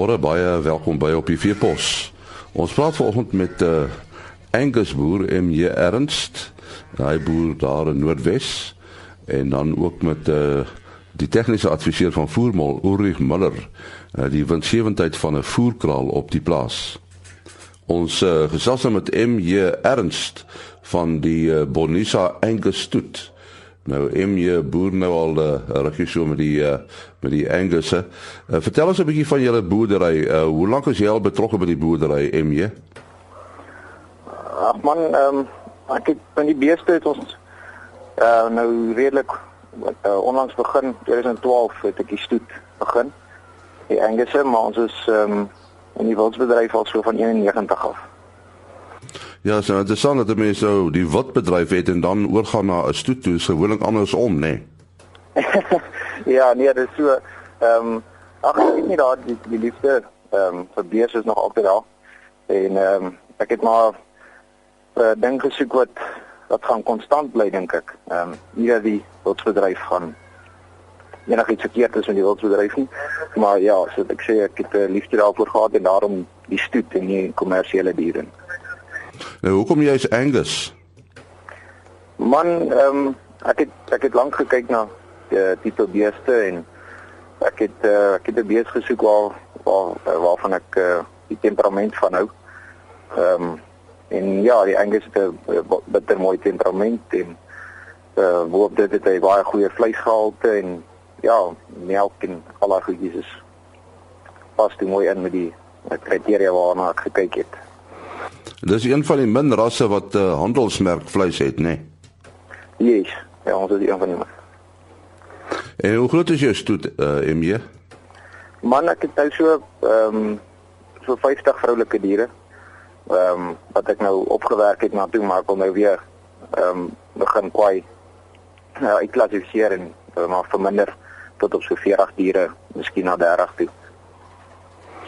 Goeiemôre, baie welkom by op die Veepos. Ons praat vanoggend met uh Angus boer MJ Ernst. Hy boer daar in Noordwes en dan ook met uh die tegniese adviseur van Voermol, Ulrich Muller, uh, die winsgewendheid van 'n voerkraal op die plaas. Ons uh, gesels met MJ Ernst van die uh, Bonisa Angus stoet. Nou MJ boer nou al uh, rukkie so met die uh, met die Angus. Uh, vertel ons 'n bietjie van julle boerdery. Uh, hoe lank is jy al betrokke by die boerdery MJ? Ag man, ehm um, ek het van die beeste het ons uh, nou redelik uh, onlangs begin 2012 het ek die stoet begin. Die Angus, maar ons is ehm um, in die wildsbedryf al so van 91 af. Ja, so interessant dat mense so die wildbedryf het en dan oorgaan na 'n stoet toe, so gewoonlik andersom, nê? Nee. ja, nee, dit is so ehm um, ag ek weet nie daar die, die liefde ehm um, vir beeste is nog altyd daar. En ehm um, ek het maar uh, ding gesoek wat wat gaan konstant bly dink ek. Ehm um, dat die wildsbedryf gaan enigiets verkeerd is met die wildsbedryf nie. Maar ja, so ek sê ek het uh, liefde daarvoor gehad en daarom die stoet en nie kommersiële diere nie. Nou hoekom jy is Angus? Man, ehm um, ek het ek het lank gekyk na die tipe beeste en ek het uh, ek het 'n beeste gesoek waar waar waarvan ek uh, die temperament van hou. Ehm um, en ja, die Angus het 'n bitter mooi temperament en uh eh, waarop dit het 'n baie goeie vleisgehalte en ja, melk en al daai goedjies is pas dit mooi in met die kriteria waarna ek gekyk het. Dis een van die min rasse wat 'n uh, handelsmerk vleis het, né? Nee? Yes, ja, ons is een van die min. En hoe groot is jou stoet, uh, eh, MJ? Man, ek het nou so ehm um, so 50 vroulike diere. Ehm um, wat ek nou opgewerk het na toe maar kom nou weer ehm um, begin kwai. Nou, ek klassifiseer en uh, maar verminder tot op so 40 diere, miskien na 30 toe.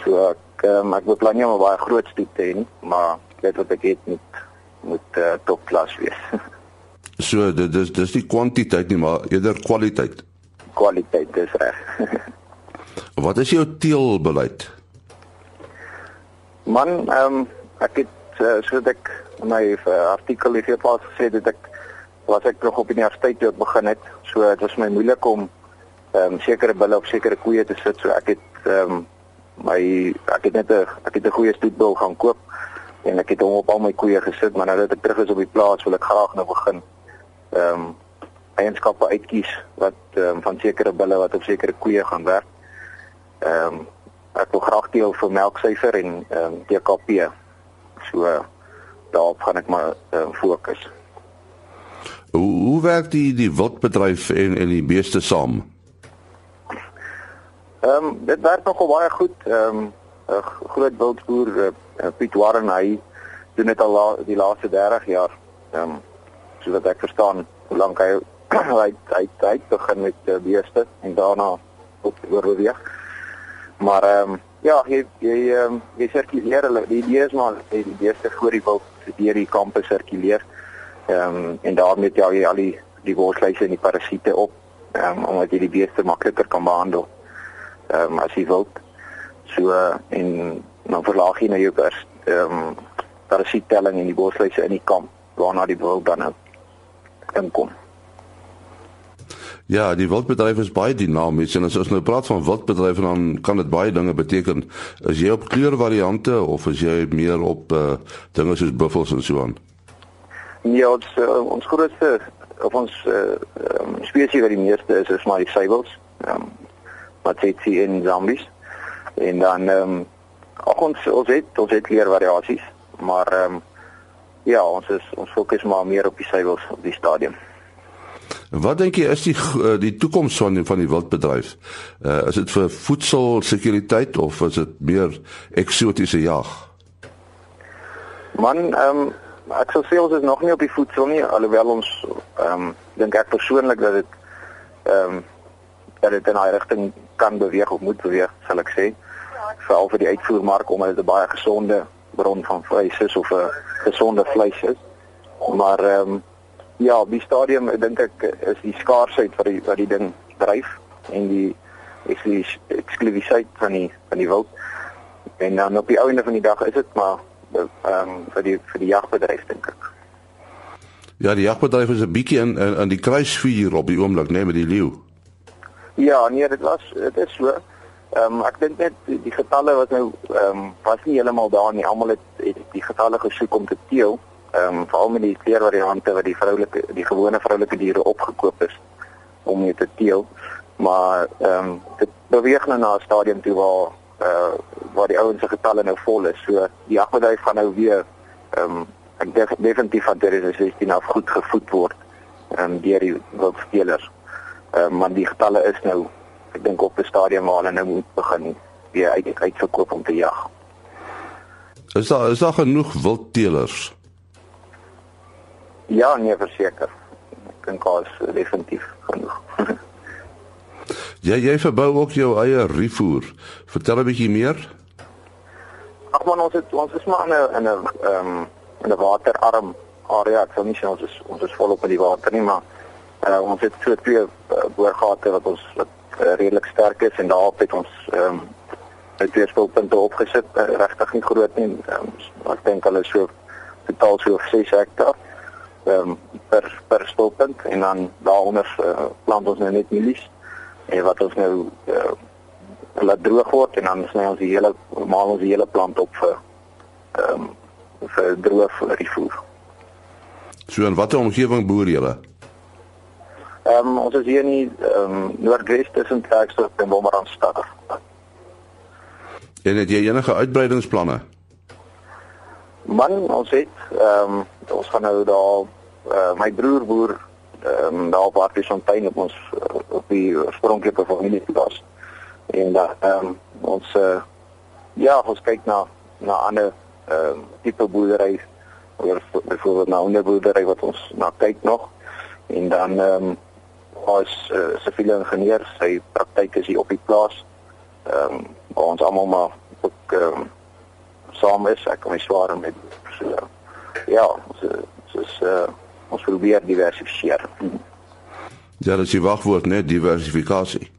So ek um, ek beplan nie om 'n baie groot stoet te hê nie, maar dit wat ek het moet moet uh, topklas wees. so dit dis dis nie kwantiteit nie, maar eerder kwaliteit. Kwaliteit, dis reg. wat is jou teelbeleid? Man, ehm um, ek het uh, so dat ek my uh, artikel hier pas gesê dat ek was ek nog op universiteit toe ek begin het. So dit was my moeilik om ehm um, sekere bulle op sekere koeie te sit. So ek het ehm um, my ek het net 'n ek het 'n goeie stoetbul gaan koop en ek het hom op al my koeie gesit, maar nou dat ek terug is op die plaas, wil ek graag nou begin ehm um, eienskappe uitkies wat ehm um, van sekere bulle wat op sekere koeie gaan werk. Ehm um, ek wil graag deel vir melksyfer en ehm um, DKP. So daarop gaan ek maar ehm um, fokus. Hoe, hoe werk die die wildbedryf en en die beeste saam? Ehm um, dit werk nogal baie goed. Ehm um, 'n groot wildboer uh, Piet Warren hy doen dit al la, die laaste 30 jaar. Ehm um, sodat ek verstaan hoe lank hy hy hy hy begin met uh, beeste en daarna op oorweeg. Maar ehm um, ja, jy jy ehm um, jy sirkuleer hulle die idee is maar die beeste voor die wild deur die kampe sirkuleer. Ehm um, en daarmee tel jy al die die worsluise en die parasiete op ehm um, omdat jy die beeste makliker kan behandel ehm um, as jy wil. So uh, en dan verlaag jy nou jou pers ehm um, parasittelling in die bosluise in die kamp waarna die wild dan nou inkom. Ja, die wildbedryf is baie dinamies en as ons nou praat van wildbedryf dan kan dit baie dinge beteken. Is jy op kleurvariante of is jy meer op uh, dinge soos buffels en so aan? Ja, ons uh, ons grootste of ons uh, um, spesies wat die meeste is is maar die suiwels. Ehm um, wat dit sien in zombies. En dan ehm um, ons ons het ons het leer variasies, maar ehm um, ja, ons is ons fokus maar meer op die suiwels op die stadium. Wat dink jy is die eh, die toekoms van die, van die wildbedryf? Uh, is dit vir voedselsekuriteit of is dit meer eksotiese jag? Man, ehm um, ek sou sê ons is nog nie op die voedsel nie, alhoewel ons ehm um, dink ek persoonlik dat dit ehm um, dat dit in daai rigting kan beweeg of moet beweeg, sal ek sê. Veral vir die uitvoermark omdat dit 'n baie gesonde bron van vleis is of 'n gesonde vleis is. Maar ehm um, ja, op die stadium dink ek is die skaarsheid wat die wat die ding dryf en die eksklusiwiteit van die van die wild. en dan op die einde van die dag is dit maar ehm um, vir die vir die jagbedryf dink ek. Ja, die jagbedryf is 'n bietjie in, in die kruisvuur op die oomblik, nee, met die leeu. Ja, nee, dit was dit is so. Ehm um, ek dink net die, getalle wat nou ehm um, was nie heeltemal daar nie. Almal het, het die getalle gesoek om te teel. Ehm um, veral met die kleurvariante wat die vroulike die gewone vroulike diere opgekoop is om mee te teel. Maar ehm um, dit beweeg nou na 'n stadium toe waar eh uh, waar die ouens se getalle nou vol is. So die jagbedryf gaan nou weer ehm um, ek dink definitief van 2016 af goed gevoed word ehm um, deur die wildspelers. Ehm uh, maar die getalle is nou ek dink op 'n stadium waar hulle nou moet begin weer uit uitverkoop om te jag. Is daar is daar genoeg wildteelers? Ja, nee, verseker. Ek dink daar is definitief genoeg. Ja, jy verbou ook jou eie rifoer. Vertel 'n bietjie meer. Ag man, ons het ons is maar in 'n in 'n ehm um, in 'n waterarm area. Ek sou nie sê ons is ons is volop in die water nie, maar uh, ons het so twee uh, boorgate wat ons wat uh, redelik sterk is en daarop het ons ehm um, twee spulpunte opgesit. Uh, Regtig nie groot nie. Um, ek dink hulle so totaal so 6 hektaar ehm um, per per spulpunt en dan daaronder uh, plant ons nou net mielies en wat ons nou uh, laat droog word en dan sny ons die hele maal ons die hele plant op vir ehm um, vir droog rifoer. So en watter omgewing boer julle? Ehm um, ons is hier in ehm um, Noordwes tussen Klerksdorp en Bommerandstad. En het jy enige uitbreidingsplanne? Man, ons het ehm um, ons gaan nou daar uh, my broer boer ehm um, daar op Artisfontein op ons uh, op die oorspronklike familieplaas. En dan ehm um, ons uh, ja, ons kyk na na ander ehm um, tipe boerdery oor byvoorbeeld na 'n boerdery wat ons na kyk nog. En dan ehm um, ons uh, siviele ingenieur, sy praktyk is hier op die plaas. Ehm um, waar ons almal maar ook ehm um, saam is, ek kom swaar met so ja, ons is uh, ons probeer diversifiseer. Ja, dat is die wagwoord, net diversifikasie.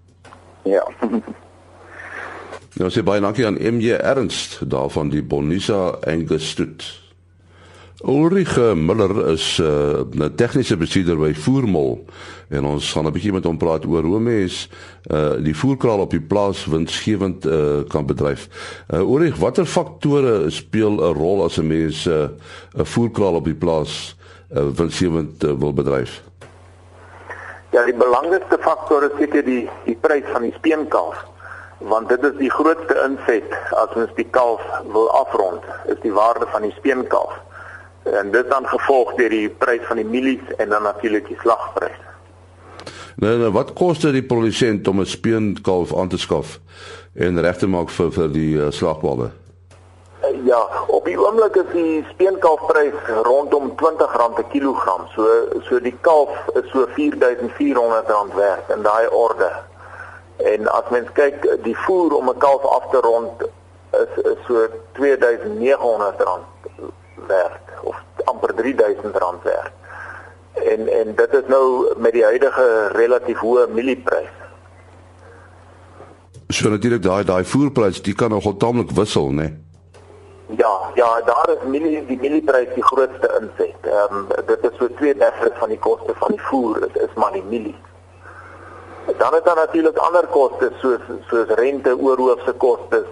Ja. nou sê baie dankie aan MJ Ernst daarvan die Bonisa Angestoet. Ulrich Müller is 'n uh, tegniese bestuurder by Voermol en ons gaan 'n bietjie met hom praat oor hoe mens uh, die voerkraal op die plaas winsgewend uh, kan bedryf. Uh, Ulrich, watter faktore speel 'n rol as 'n mens 'n uh, voerkraal op die plaas uh, winsgewend uh, wil bedryf? Ja, die belangrikste faktor is seker die die prys van die speenkalf want dit is die grootste inset as ons die kalf wil afrond is die waarde van die speenkalf en dit dan gevolg deur die prys van die mielies en dan natuurlik die slagprys. Nou, nou wat kos dit die produsent om 'n speenkalf aan te skaf en reg te maak vir vir die uh, slagbalwe? Ja, op die oomblik is die speenkalfprys rondom R20 per kilogram. So so die kalf is so R4400 werd in daai orde. En as mens kyk, die voer om 'n kalf af te rond is is so R2900 werd of amper R3000 werd. En en dit is nou met die huidige relatief hoë mielieprys. So natuurlik daai daai voerprys, die kan nogal taamlik wissel, né? Nee? Ja, ja, daar is milie die mielieprys die grootste inset. Ehm um, dit is so 2/3 van die koste van die voer, dit is maar die milie. Dan het daar natuurlik ander kostes soos soos rente, oorhoofse kostes,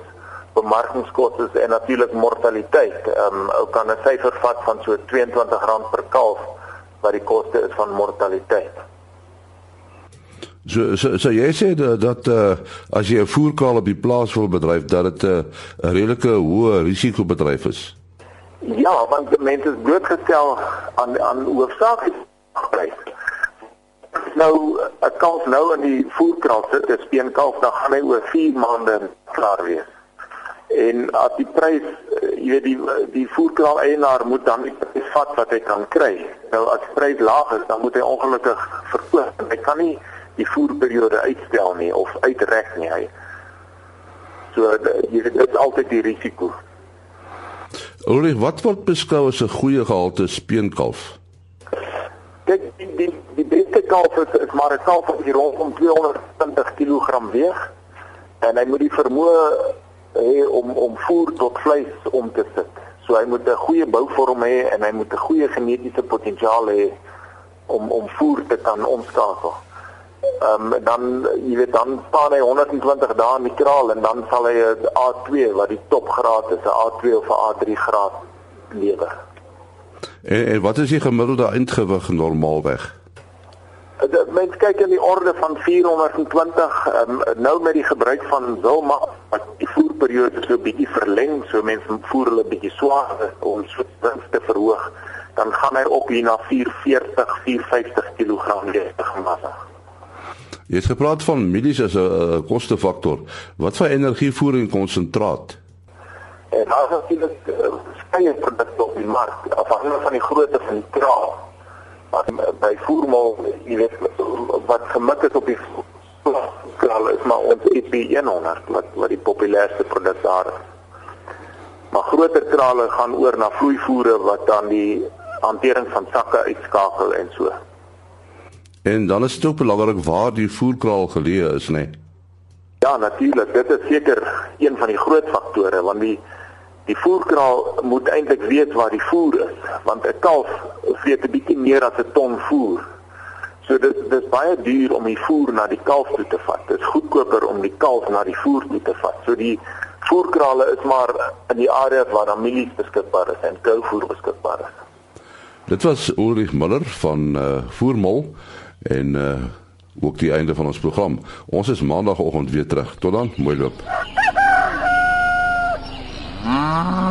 bemarkingskoste en natuurlik mortaliteit. Ehm um, ou kan 'n syfer vat van so R22 per kalf wat die koste is van mortaliteit. So so, so jy sê dat, dat uh, as jy 'n voerkraal op die plaas wil bedryf dat dit uh, 'n redelike hoë risiko bedryf is. Ja, want die mense is blootgestel aan aan hoofsaaklik prys. Nou 'n kalf nou in die voerkraal sit, 'n speenkalf, dan gaan hy oor 4 maande klaar wees en as die prys eh, jy weet die die voerkraal eienaar moet dan die prys vat wat hy kan kry. Nou as die prys laag is, dan moet hy ongelukkig verkoop. Hy kan nie die voerperiode uitstel nie of uitrek nie. Hy So jy weet dit is altyd die risiko. Olie, wat word beskou as 'n goeie gehalte speenkalf? Kyk, die die, die beste kalf is, is maar 'n kalf wat rondom 220 kg weeg en hy moet die vermoë hê om om voer tot vleis om te sit. So hy moet 'n goeie bouvorm hê en hy moet 'n goeie genetiese potensiaal hê om om voer te kan omskakel. Ehm um, dan jy weet dan staan hy 120 dae in die kraal en dan sal hy 'n A2 wat die topgraad is, 'n A2 of 'n A3 graad lewer. En, en wat is die gemiddelde eindgewig normaalweg? Mens kyk in die orde van 420 um, ehm, nou met die gebruik van Wilma wat die voerperiode so bietjie verleng, so mense voer hulle bietjie swaarder om so wins te verhoog, dan gaan hy op hier na 440, 450 kg gewig. Jy het gepraat van mielies as 'n uh, kostefaktor. Wat van energievoering konsentraat? En daar is natuurlik uh, skeye produkte op die mark afhangende van die grootte van die kraal wat by voermal jy weet wat gemik is op die kraal is maar ons EP100 wat wat die populairste produk daar is. Maar groter krale gaan oor na vloeivoere wat dan die hantering van sakke uitskakel en so. En dan is dit ook belangrik waar die voerkraal geleë is, né? Nee? Ja, natuurlik. Dit is seker een van die groot faktore want die die voerkraal moet eintlik weet waar die voer is want 'n kalf vreet 'n bietjie meer as 'n ton voer. So dit dis baie duur om die voer na die kalf toe te vat. Dit is goedkoper om die kalf na die voer toe te vat. So die voerkrale is maar in die areas waar daar mielies beskikbaar is en kouvoer beskikbaar is. Dit was Ulrich Muller van uh, Voermol en uh, ook die einde van ons program. Ons is maandagooggend weer terug. Tot dan, mooi loop. Ah.